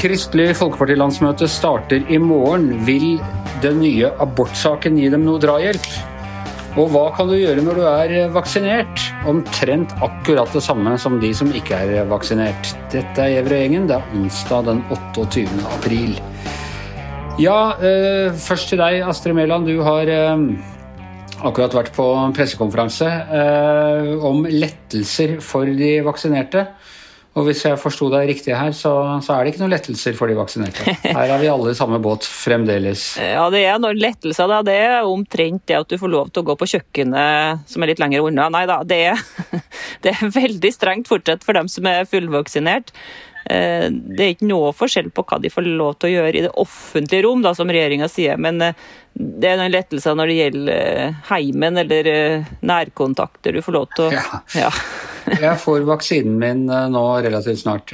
Kristelig Folkeparti-landsmøte starter i morgen. Vil den nye abortsaken gi dem noe drahjelp? Og hva kan du gjøre når du er vaksinert? Omtrent akkurat det samme som de som ikke er vaksinert. Dette er Gjevre Gjengen. Det er onsdag den 28. april. Ja, eh, først til deg, Astrid Mæland. Du har eh, akkurat vært på pressekonferanse eh, om lettelser for de vaksinerte. Og hvis jeg forsto deg riktig her, så, så, er det ikke noen lettelser for de vaksinerte. Her er vi alle i samme båt fremdeles. Ja, det er noen lettelser, da. Det er omtrent det at du får lov til å gå på kjøkkenet som er litt lenger unna. Nei da, det er, det er veldig strengt fortsatt for dem som er fullvaksinert. Eh, det er ikke noe forskjell på hva de får lov til å gjøre i det offentlige rom, da, som regjeringa sier. Men eh, det er noen lettelser når det gjelder eh, heimen eller nærkontakter. Du får lov til å ja. ja. Jeg får vaksinen min nå relativt snart.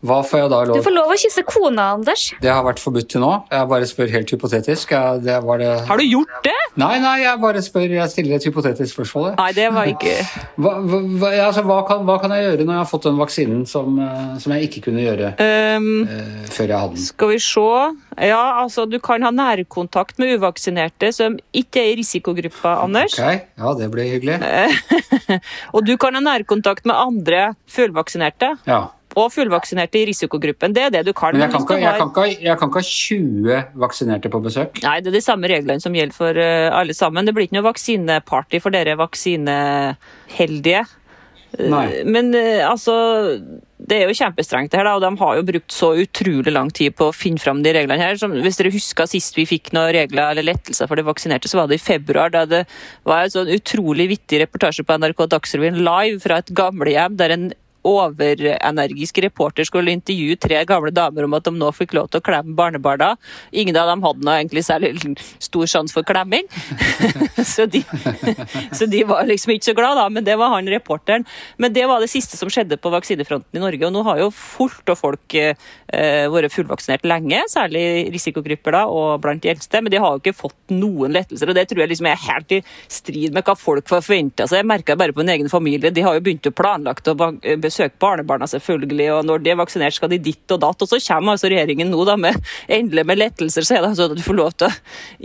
Hva får jeg da lov Du får lov å kysse kona, Anders. Det har vært forbudt til nå. Jeg bare spør helt hypotetisk. Jeg, det det... Har du gjort det? Nei, nei, jeg bare spør. Jeg stiller et hypotetisk spørsmål. Nei, det var ikke hva, hva, altså, hva, kan, hva, kan, jeg gjøre når jeg har fått den vaksinen som, eh, som jeg ikke kunne gjøre um, uh, før jeg hadde den? Skal vi se. Ja, altså, du kan ha nærkontakt med uvaksinerte som ikke er i risikogruppa, Anders. Ok, ja, det blir hyggelig. og du kan ha nærkontakt med andre fullvaksinerte. Ja og fullvaksinerte i risikogruppen. Det er det du kan. Men jeg kan, ikke, jeg, kan ikke, jeg kan, ikke, ha 20 vaksinerte på besøk? Nei, det er de samme reglene som gjelder for eh, alle sammen. Det blir ikke noe vaksineparty for dere vaksineheldige. Nei. Men eh, altså det er jo kjempestrengt, det her, da, og de har jo brukt så utrolig lang tid på å finne fram de reglene her. Som, hvis dere husker sist vi fikk noen regler eller lettelser for de vaksinerte, så var det i februar. Da det var en sånn utrolig vittig reportasje på NRK Dagsrevyen live fra et gamlehjem der en overenergisk reporter skulle intervjue tre gamle damer om at de nå fikk lov til å klemme barnebarna. Ingen av dem hadde noe egentlig særlig stor sjanse for klemming, så, de, så, de, var liksom ikke så glad da, men det var han reporteren. Men det var det siste som skjedde på vaksinefronten i Norge, og nå har jo fullt og folk eh, vært fullvaksinert lenge, særlig risikogrupper da, og blant de eldste, men de har jo ikke fått noen lettelser, og det tror jeg liksom er helt i strid med hva folk forventa seg. Jeg merka bare på min egen familie, de har jo begynt å planlagt å besøke barnebarna, selvfølgelig. Og når de er vaksinert, skal de ditt og datt. Og så kommer altså regjeringen nå da med endelig med lettelser, så er det sånn at du får lov til å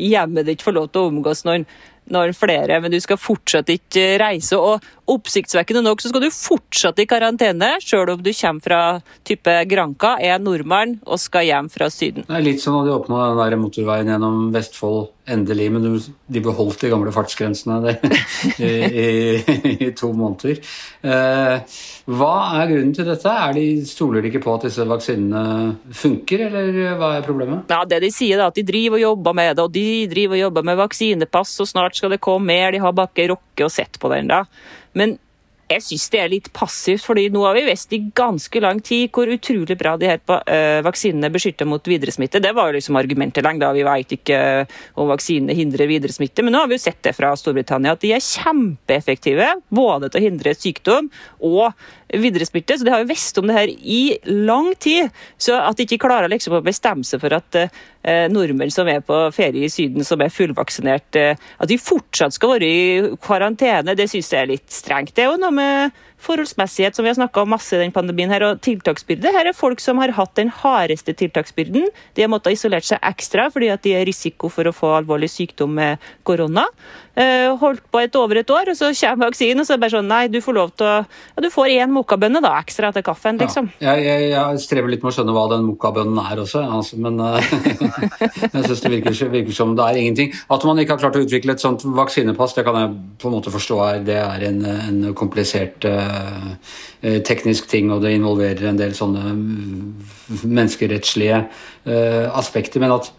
hjemmet ditt får lov til å omgås noen når flere, men du skal fortsatt ikke reise. Og oppsiktsvekkende nok så skal du fortsatt i karantene, sjøl om du kommer fra type Granca, er nordmann og skal hjem fra Syden. Det er litt som da de åpna den der motorveien gjennom Vestfold endelig, men de beholdt de gamle fartsgrensene det, i, i, i, to måneder. Eh, hva er grunnen til dette? Er de, stoler de ikke på at disse vaksinene funker, eller hva er problemet? Ja, det De sier er at de driver og jobber med det, og de driver og jobber med vaksinepass, og snart skal det komme mer. De har bare ikke rukket å sett på det ennå. Men jeg syns det er litt passivt, fordi nå har vi visst i ganske lang tid hvor utrolig bra de her uh, vaksinene beskytter mot videresmitte. Det var jo liksom argumentet lenge, da. Vi vet ikke om vaksinene hindrer videresmitte. Men nå har vi jo sett det fra Storbritannia at de er kjempeeffektive både til å hindre sykdom og videresmitte. Så de har jo visst om det her i lang tid. Så at de ikke klarer liksom å bestemme seg for at uh, nordmenn som er på ferie i Syden, som er fullvaksinert, at de fortsatt skal være i karantene, det syns jeg er litt strengt. Det er jo noe med forholdsmessighet, som vi har snakka om masse i den pandemien, her, og tiltaksbyrde. Her er folk som har hatt den hardeste tiltaksbyrden. De har måttet isolert seg ekstra fordi at de er risiko for å få alvorlig sykdom med korona. Eh, holdt på et over et år, og så kommer vaksinen, og så er det bare sånn Nei, du får lov til å ja, Du får én mokkabønne da, ekstra til kaffen, liksom. Ja, jeg, jeg, jeg, strever litt med å skjønne hva den mokkabønnen er også, altså, men uh, jeg syns det virker, virker, som det er ingenting. At man ikke har klart å utvikle et sånt vaksinepass, det kan jeg på en måte forstå er, det er en, en komplisert uh, teknisk ting, og det involverer en del sånne menneskerettslige uh, aspekter. men at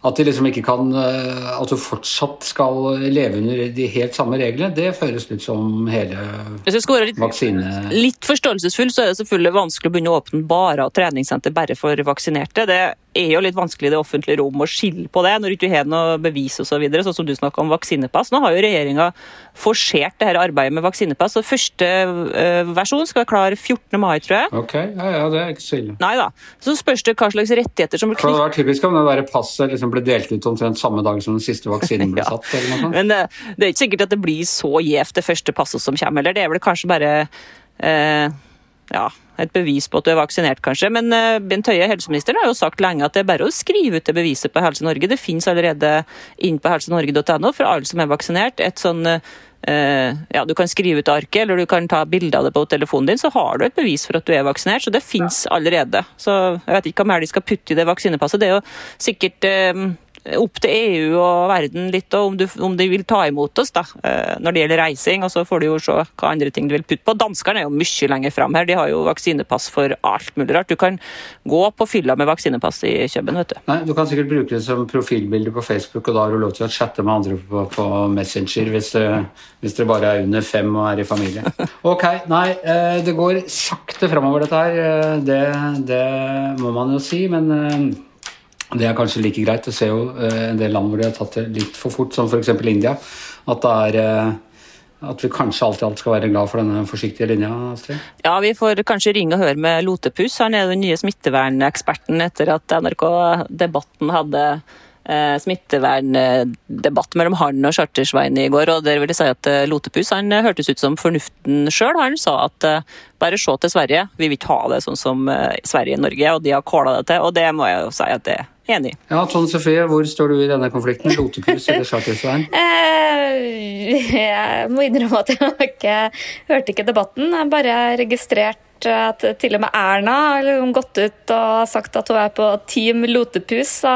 at, de liksom ikke kan, eh, at du fortsatt skal leve under de helt samme reglene, det føles litt som hele litt, vaksine... Litt forståelsesfull, så er det selvfølgelig vanskelig å begynne å åpne barer og treningssenter bare for vaksinerte. Det er jo litt vanskelig i det offentlige rom å skille på det, når du ikke har noe bevis osv. Så videre, sånn som du snakka om vaksinepass. Nå har jo regjeringa forsert det her arbeidet med vaksinepass. og Første uh, versjon skal være klar 14. mai, tror jeg. Ok, ja, ja, det er ikke så ille. Nei da. Så spørs det hva slags rettigheter som blir knyttet Det var typisk om det der passet liksom ble delt ut omtrent samme dag som den siste vaksinen ble ja. satt. eller noe. Men det, er ikke sikkert at det blir så gjevt, det første passet som kommer. eller Det er vel kanskje bare uh, ja, et bevis på at du er vaksinert, kanskje. Men uh, Bent Høie, helseministeren, har jo sagt lenge at det er bare å skrive ut det beviset på Helse Norge. Det finnes allerede inn på helsenorge.no for alle som er vaksinert. et sånn uh, ja, Du kan skrive ut arket, eller du kan ta bilde av det på telefonen din, så har du et bevis for at du er vaksinert. Så det finnes allerede. Så jeg vet ikke hva mer de skal putte i det vaksinepasset. Det er jo sikkert uh, opp til EU og verden litt, og om, du, om, de vil ta imot oss da, eh, når det gjelder reising. og Så får du jo se hva andre ting du vil putte på. Danskerne er jo mye lenger fram her. De har jo vaksinepass for alt mulig rart. Du kan gå på fylla med vaksinepass i Køben. vet du. Nei, Du kan sikkert bruke det som profilbilde på Facebook, og da har du lov til å chatte med andre på, på Messenger hvis det, hvis dere bare er under fem og er i familie. Ok, nei, eh, det går sakte framover dette her. Eh, det, det må man jo si, men det er kanskje like greit. Du ser jo eh, en del land hvor de har tatt det litt for fort, som f.eks. India. At, det er, eh, at vi kanskje alltid alt skal være glad for denne forsiktige linja? Astrid? Ja, vi får kanskje ringe og høre med Lotepus. Han er den nye smitteverneksperten etter at NRK-debatten hadde eh, smitteverndebatt mellom han og Chartersveien i går. og der vil jeg si at Lotepus han hørtes ut som fornuften sjøl. Han sa at bare se til Sverige, vi vil ikke ha det sånn som Sverige og Norge, og de har kåla det til. Og det må jeg jo si at det Enig. i. Ja, Tone Sofie, hvor står du i denne konflikten? Lotepus eller Chartersveien? Eh, jeg må innrømme at jeg ikke hørte ikke debatten. Jeg bare registrert at til og med Erna har gått ut og sagt at hun er på Team Lotepus. Så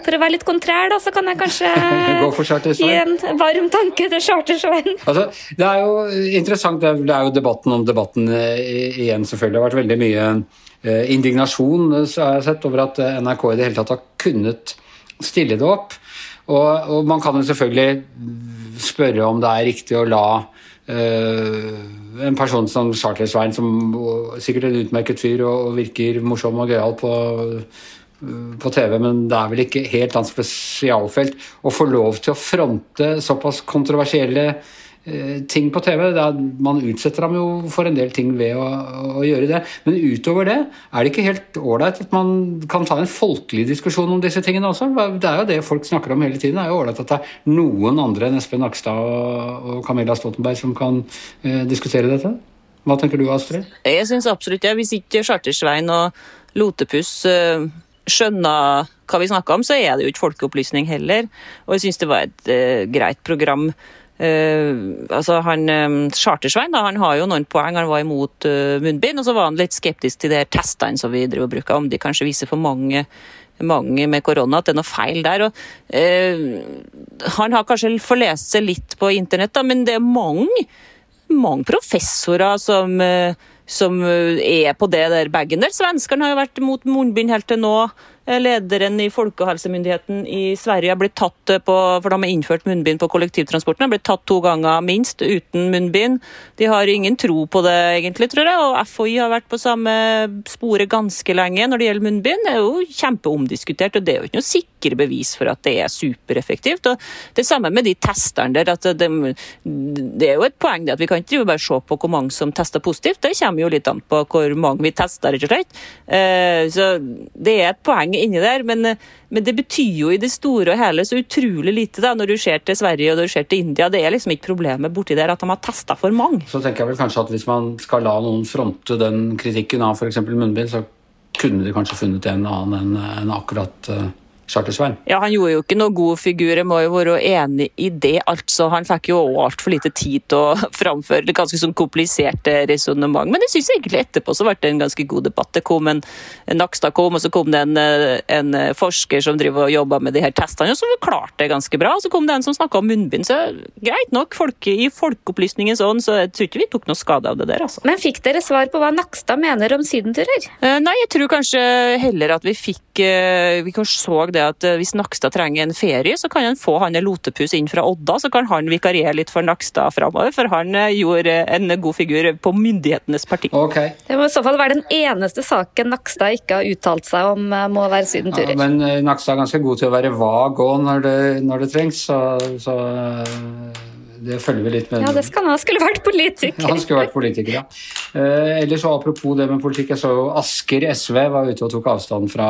for å være litt kontrær, da, så kan jeg kanskje gi en varm tanke til Chartersveien. Altså, det er jo interessant, det er jo debatten om debatten eh, igjen, selvfølgelig. Har vært veldig mye Eh, indignasjon eh, så har jeg sett over at eh, NRK i det hele tatt har kunnet stille det opp. Og, og man kan jo selvfølgelig spørre om det er riktig å la uh, en person som Charter-Svein, som sikkert er en utmerket fyr og, og virker morsom og gøyal på, på TV, men det er vel ikke helt hans spesialfelt å få lov til å fronte såpass kontroversielle ting på TV. man utsetter ham jo for en del ting ved å, å, gjøre det. Men utover det, er det ikke helt ålreit at man kan ta en folkelig diskusjon om disse tingene også? Det er jo det folk snakker om hele tiden. Det er jo ålreit at det er noen andre enn Espen Nakstad og Camilla Stoltenberg som kan eh, diskutere dette. Hva tenker du, Astrid? Jeg syns absolutt det. Ja. Hvis ikke Chartersvein og Lotepus eh, skjønner hva vi snakker om, så er det jo ikke folkeopplysning heller. Og jeg syns det var et eh, greit program Uh, altså han um, Chartersvein da, han har jo noen poeng. Han var imot uh, munnbind, og så var han litt skeptisk til de testene som vi driver og bruker, om de kanskje viser for mange, mange med korona, at det er noe feil der. Og, uh, han har kanskje forlest seg litt på internett, da, men det er mange, mange professorer som, som er på det der bagen der. Svenskene har jo vært mot munnbind helt til nå. Eh, lederen i Folkehelsemyndigheten i Sverige har blitt tatt eh, på, for de har innført munnbind på kollektivtransporten, har blitt tatt to ganger minst uten munnbind. De har ingen tro på det egentlig, tror jeg. Og FHI har vært på samme sporet ganske lenge når det gjelder munnbind. Det er jo kjempeomdiskutert, og det er jo ikke noe sikre bevis for at det er supereffektivt. Og det samme med de testerne der. at det, det er jo et poeng at vi kan ikke bare se på hvor mange som tester positivt. Det kommer jo litt an på hvor mange vi tester, rett og slett. Eh, så det er et poeng poenget inni der. Men, men, det betyr jo i det store og hele så utrolig lite da, når du ser til Sverige og du ser til India. Det er liksom ikke problemet borti der at de har testa for mange. Så tenker jeg vel kanskje at hvis man skal la noen fronte den kritikken av f.eks. munnbind, så kunne de kanskje funnet en annen enn akkurat uh Chartersveien? Ja, Han gjorde jo ikke noe god figur, jeg må jo være enig i det. altså. Han fikk jo altfor lite tid til å framføre det ganske sånn kompliserte resonnement. Men jeg syns egentlig etterpå så ble det en ganske god debatt. Det kom en, en Nakstad kom, og så kom det en, en, forsker som driver og jobber med de her testene, og som klarte det ganske bra. Og så kom det en som snakka om munnbind. Så greit nok, folk, i folkeopplysningens ånd, så jeg tror ikke vi tok noe skade av det der, altså. Men fikk dere svar på hva Nakstad mener om sydenturer? Eh, nei, jeg tror kanskje heller at vi fikk eh, Vi kanskje så det at eh, hvis Nakstad trenger en ferie, så kan han få han en lotepus inn fra Odda, så kan han vikariere litt for Nakstad framover. For han eh, gjorde en god figur på myndighetenes parti. Okay. Det må i så fall være den eneste saken Nakstad ikke har uttalt seg om må være sydenturer. Ja, men Nakstad er ganske god til å være vag òg når, når, det trengs, så, så det følger vi litt med. Ja, det skal han. skulle vært politiker. han skulle vært politiker, ja. Eh, ellers og Apropos det med politikk, jeg så jo Asker SV var ute og tok avstand fra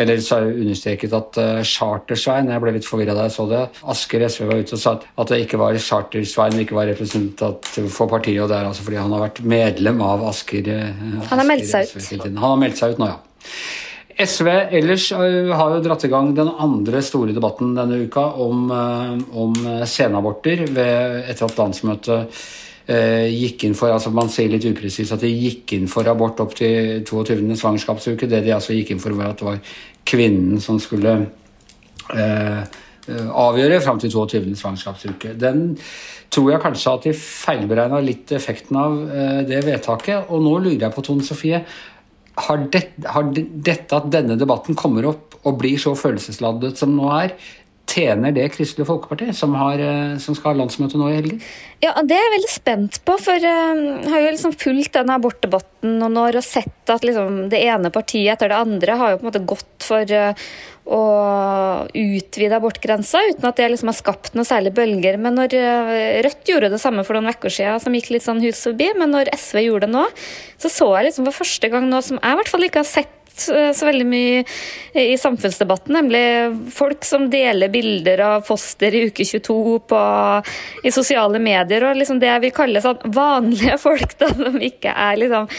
Eller så understreket at uh, Chartersvein Jeg ble litt forvirra da jeg så det. Asker SV var ute og sa at det ikke var Chartersvein, ikke var representativ for partiet, og det er altså fordi han har vært medlem av Asker. Uh, han har meldt seg ut. Han har meldt seg ut nå, ja. SV ellers eh, har jo dratt i gang den andre store debatten denne uka om, eh, om senaborter etter at landsmøtet eh, gikk inn for altså Man sier litt upresist at de gikk inn for abort opp til 22. svangerskapsuke. Det de altså gikk inn for, var at det var kvinnen som skulle eh, avgjøre fram til 22. svangerskapsuke. Den tror jeg kanskje at de feilberegna litt effekten av eh, det vedtaket. Og nå lurer jeg på, Tone Sofie, har, det, har dette at denne debatten kommer opp og blir så følelsesladet som nå er, tjener det Kristelig Folkeparti, som, har, eh, som, skal ha landsmøte nå i helgen? Ja, Det er jeg veldig spent på. for eh, Jeg har jo liksom fulgt denne abortdebatten noen år og sett at liksom det ene partiet etter det andre har jo på en måte gått for uh, å utvide abortgrensa, uten at det liksom har skapt noen særlige bølger. Men når Rødt gjorde det samme for noen uker siden, som gikk litt sånn hus forbi, men når SV gjorde det nå, så så jeg liksom for første gang nå som jeg i hvert fall ikke har sett Eh, så veldig mye i samfunnsdebatten, nemlig folk som deler bilder av foster i uke 22 på, i sosiale medier, og liksom det jeg vil kalle sånn vanlige folk, da, som ikke er liksom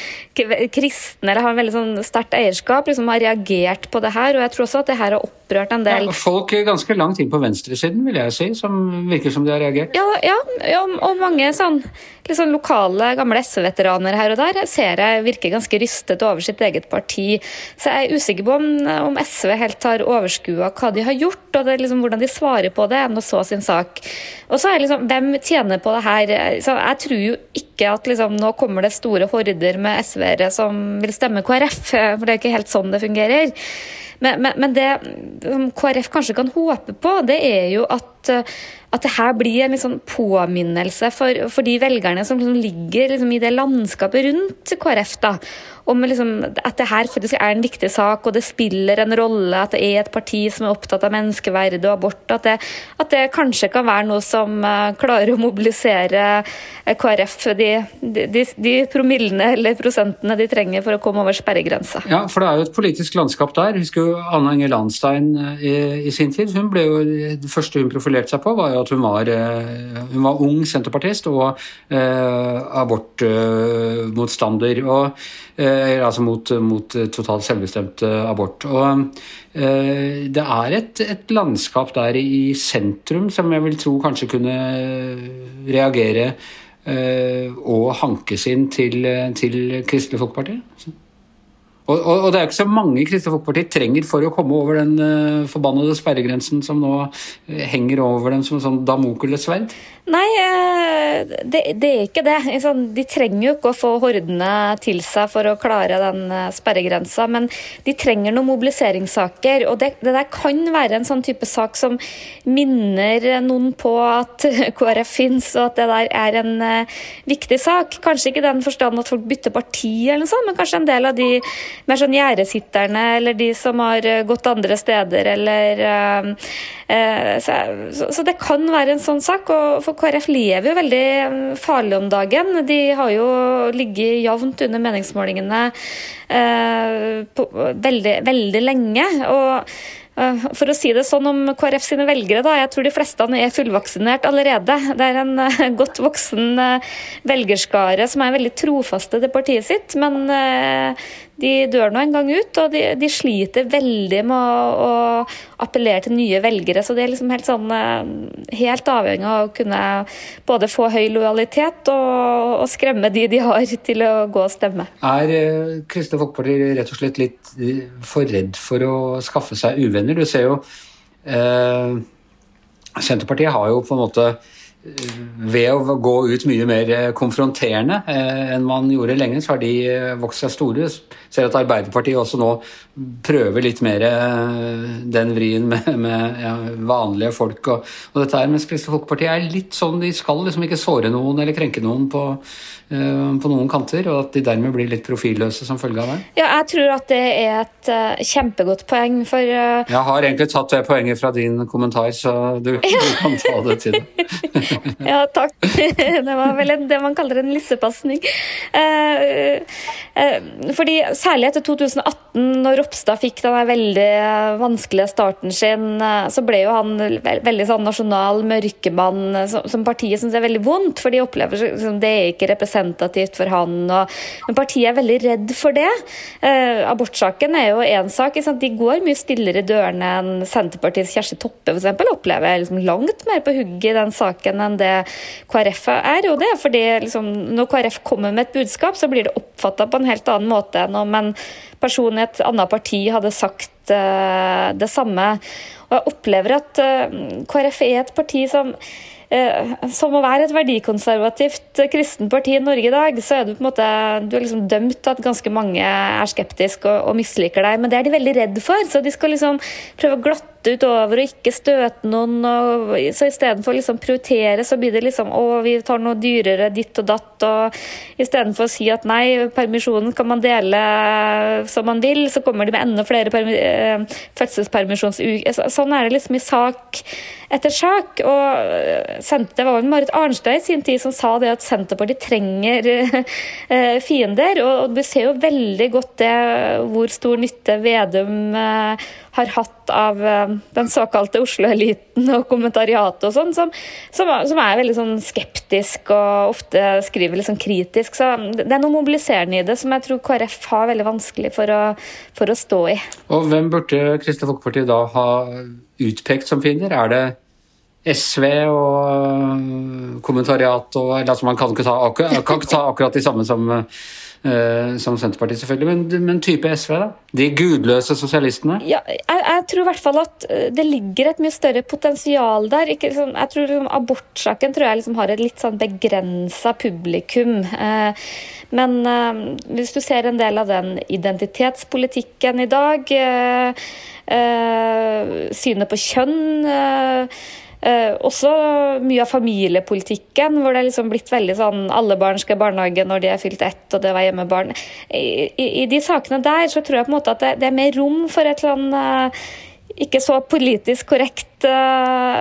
kristne eller har en veldig sånn sterkt eierskap, liksom har reagert på det her. Og jeg tror også at det her har opprørt en del ja, Folk ganske langt inn på venstresiden, vil jeg si, som virker som de har reagert. Ja, ja, ja og mange sånn liksom lokale, gamle SV-veteraner her og der ser jeg virker ganske rystet over sitt eget parti. Så jeg er usikker på om, om SV helt har overskua hva de har gjort, og liksom, hvordan de svarer på det, enn å så sin sak. Og så er liksom, Hvem tjener på det her? Så jeg tror jo ikke at liksom, nå kommer det store horder med SV-ere som vil stemme KrF, for det er ikke helt sånn det fungerer. Men, men, men det KrF kanskje kan håpe på, det er jo at at det her blir en liksom påminnelse for, for, de velgerne som liksom ligger liksom i det landskapet rundt KrF. da, om liksom, at det her faktisk er en viktig sak, og det spiller en rolle at det er et parti som er opptatt av menneskeverd og abort. At det, at det kanskje kan være noe som uh, klarer å mobilisere uh, KrF de, de, de, promillene eller prosentene de trenger for å komme over sperregrensa. Ja, for det er jo et politisk landskap der. Husker jo Anna Inger Landstein i, i, sin tid. Hun ble jo, Det første hun profilerte seg på, var jo at hun var, hun var ung senterpartist og abortmotstander. og Eh, altså mot, mot totalt selvbestemt eh, abort. Og eh, det er et, et, landskap der i sentrum som jeg vil tro kanskje kunne reagere og hankes inn til, til Kristelig Folkeparti. Og, og, og, det er jo ikke så mange Kristelig Folkeparti trenger for å komme over den uh, forbannede sperregrensen som nå uh, henger over dem som sånn damokulesverd? Nei, uh, det, det, er ikke det. Sånn, de trenger jo ikke å få hordene til seg for å klare den sperregrensa, men de trenger noen mobiliseringssaker. Og det, det, der kan være en sånn type sak som minner noen på at KrF fins, og at det der er en viktig sak. Kanskje ikke i den forstand at folk bytter parti, eller noe sånt, men kanskje en del av de mer sånn gjerdesitterne eller de som har eh, gått andre steder, eller uh, uh, så, så, det kan være en sånn sak. Og for KrF lever jo veldig farlig om dagen. De har jo ligget jevnt under meningsmålingene uh, på, veldig, veldig lenge. og Eh, for å si det sånn om KrF sine velgere, da. Jeg tror de fleste er fullvaksinert allerede. Det er en eh, godt voksen eh, velgerskare som er veldig trofaste til partiet sitt. Men de dør nå en gang ut, og de, de sliter veldig med å, å, appellere til nye velgere. Så de er liksom helt, sånn, helt avhengig av å kunne både få høy lojalitet og, og, skremme de de har til å gå og stemme. Er Kristelig Folkeparti rett og slett litt for redd for å skaffe seg uvenner? Du ser jo eh, Senterpartiet har jo på en måte ved å gå ut mye mer konfronterende enn man gjorde lenge, så har de vokst seg store. Ser at Arbeiderpartiet også nå prøver litt mer den vrien med, med ja, vanlige folk og, og, dette her. Mens Kristelig Folkeparti er litt sånn, de skal liksom ikke såre noen eller krenke noen på, på noen kanter, og at de dermed blir litt profilløse som følge av det. Ja, jeg tror at det er et uh, kjempegodt poeng, for uh... Jeg har egentlig tatt det poenget fra din kommentar, så du, du kan ta det til det. ja, takk. Det var vel en, det man kaller en lissepasning. Uh, fordi særlig etter 2018, når Ropstad fikk den veldig vanskelige starten sin, så ble jo han veldig sånn nasjonal mørkemann som, som partiet syns er veldig vondt, for de opplever liksom, det er ikke representativt for han. Og, men partiet er veldig redd for det. abortsaken er jo én sak. De går mye stillere i dørene enn Senterpartiets Kjersti Toppe eksempel, opplever liksom langt mer på hugget i den saken enn det KrF er. Og det er fordi liksom, når KrF kommer med et budskap, så blir det oppfatta på en helt annen måte enn om en person i et annet parti hadde sagt uh, det samme. Og jeg opplever at uh, KrF er et parti som Eh, som å være et verdikonservativt eh, kristent parti i Norge i dag, så er du på en måte du er liksom dømt til at ganske mange er skeptiske og, og misliker deg. Men det er de veldig redd for, så de skal liksom prøve å glatte utover og ikke støte noen. Og, så istedenfor liksom prioritere, så blir det liksom å, vi tar noe dyrere ditt og datt. og Istedenfor å si at nei, permisjonen kan man dele som man vil, så kommer de med enda flere eh, fødselspermisjonsuker. Sånn er det liksom i sak etter sak. og Det var Marit Arnstad i sin tid som sa det at Senterpartiet trenger eh, fiender. Og du ser jo veldig godt det hvor stor nytte Vedum eh, har hatt av eh, den såkalte Oslo-eliten og kommentariatet og sånn, som, som, som, er veldig sånn skeptisk og ofte skriver litt sånn kritisk. Så det er noe mobiliserende i det som jeg tror KrF har veldig vanskelig for å, for å stå i. Og hvem burde Kristelig Folkeparti da ha utpekt som fiender? Er det SV og øh, kommentariat og altså Man kan ikke, ta, kan ikke ta akkurat de samme som, uh, som Senterpartiet, selvfølgelig, men, men, type SV, da? De gudløse sosialistene? Ja, jeg, jeg tror i hvert fall at det ligger et mye større potensial der. Ikke, liksom, jeg tror liksom, Abortsaken tror jeg liksom har et litt sånn begrensa publikum. Eh, men eh, hvis du ser en del av den identitetspolitikken i dag eh, synet på kjønn. Uh, også mye av familiepolitikken, hvor det er liksom blitt veldig sånn alle barn skal i barnehage når de er fylt ett, og det var hjemmebarn. I, i, I, de sakene der så tror jeg på en måte at det, det er mer rom for et sånn ikke så politisk korrekt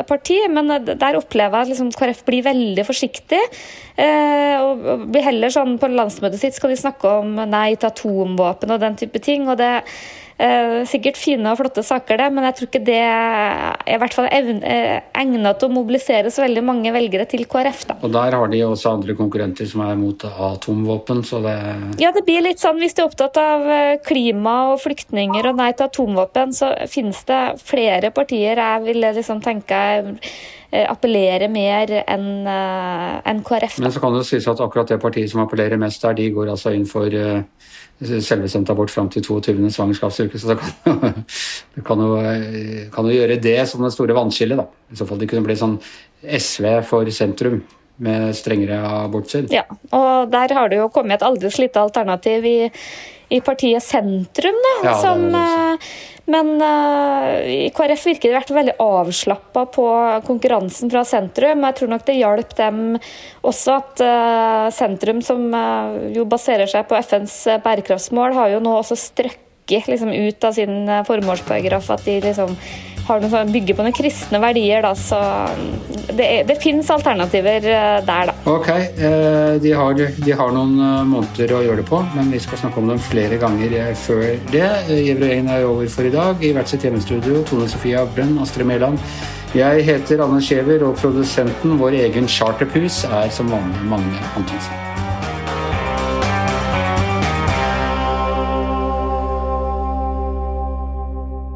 parti, men der opplever jeg at liksom, KrF blir veldig forsiktig. Uh, og blir heller sånn På landsmøtet sitt skal de snakke om nei til atomvåpen og den type ting. og det Eh, sikkert fine og flotte saker, det, men jeg tror ikke det er i hvert fall eh, egnet til å mobilisere så veldig mange velgere til KrF. Da. Og der har de også andre konkurrenter som er mot atomvåpen, så det Ja, det blir litt sånn hvis de er opptatt av eh, klima og flyktninger og nei til atomvåpen, så finnes det flere partier jeg ville liksom tenke appellerer mer enn en KrF. Da. Men så kan det sies at akkurat det partiet som appellerer mest der, de går altså inn for selvbestemt abort fram til 22. svangerskapsuke. Så det kan, det kan, jo, kan, jo, gjøre det som det store vannskillet. da. I så fall de kunne bli sånn SV for sentrum med strengere abortsyn. Ja, og der har det jo kommet et aldri lite alternativ i, i partiet Sentrum, da, ja, som men uh, i KrF virker de vært veldig avslappa på konkurransen fra sentrum. Jeg tror nok det hjalp dem også at uh, sentrum, som uh, jo baserer seg på FNs bærekraftsmål, har jo nå også strøkket liksom, ut av sin formålsparagraf at de liksom har noe sånn, bygger på noen kristne verdier, da, så det, det fins alternativer eh, der, da. Ok, eh, de har, de har, noen eh, måneder å gjøre det på, men vi skal snakke om dem flere ganger før det. Gjevrøyen er over for i dag. I hvert sitt hjemmestudio, Tone Sofie Aglen, Astrid Mæland. Jeg heter Anne Skjever, og produsenten, vår egen charterpus, er som vanlig Magne Antonsen.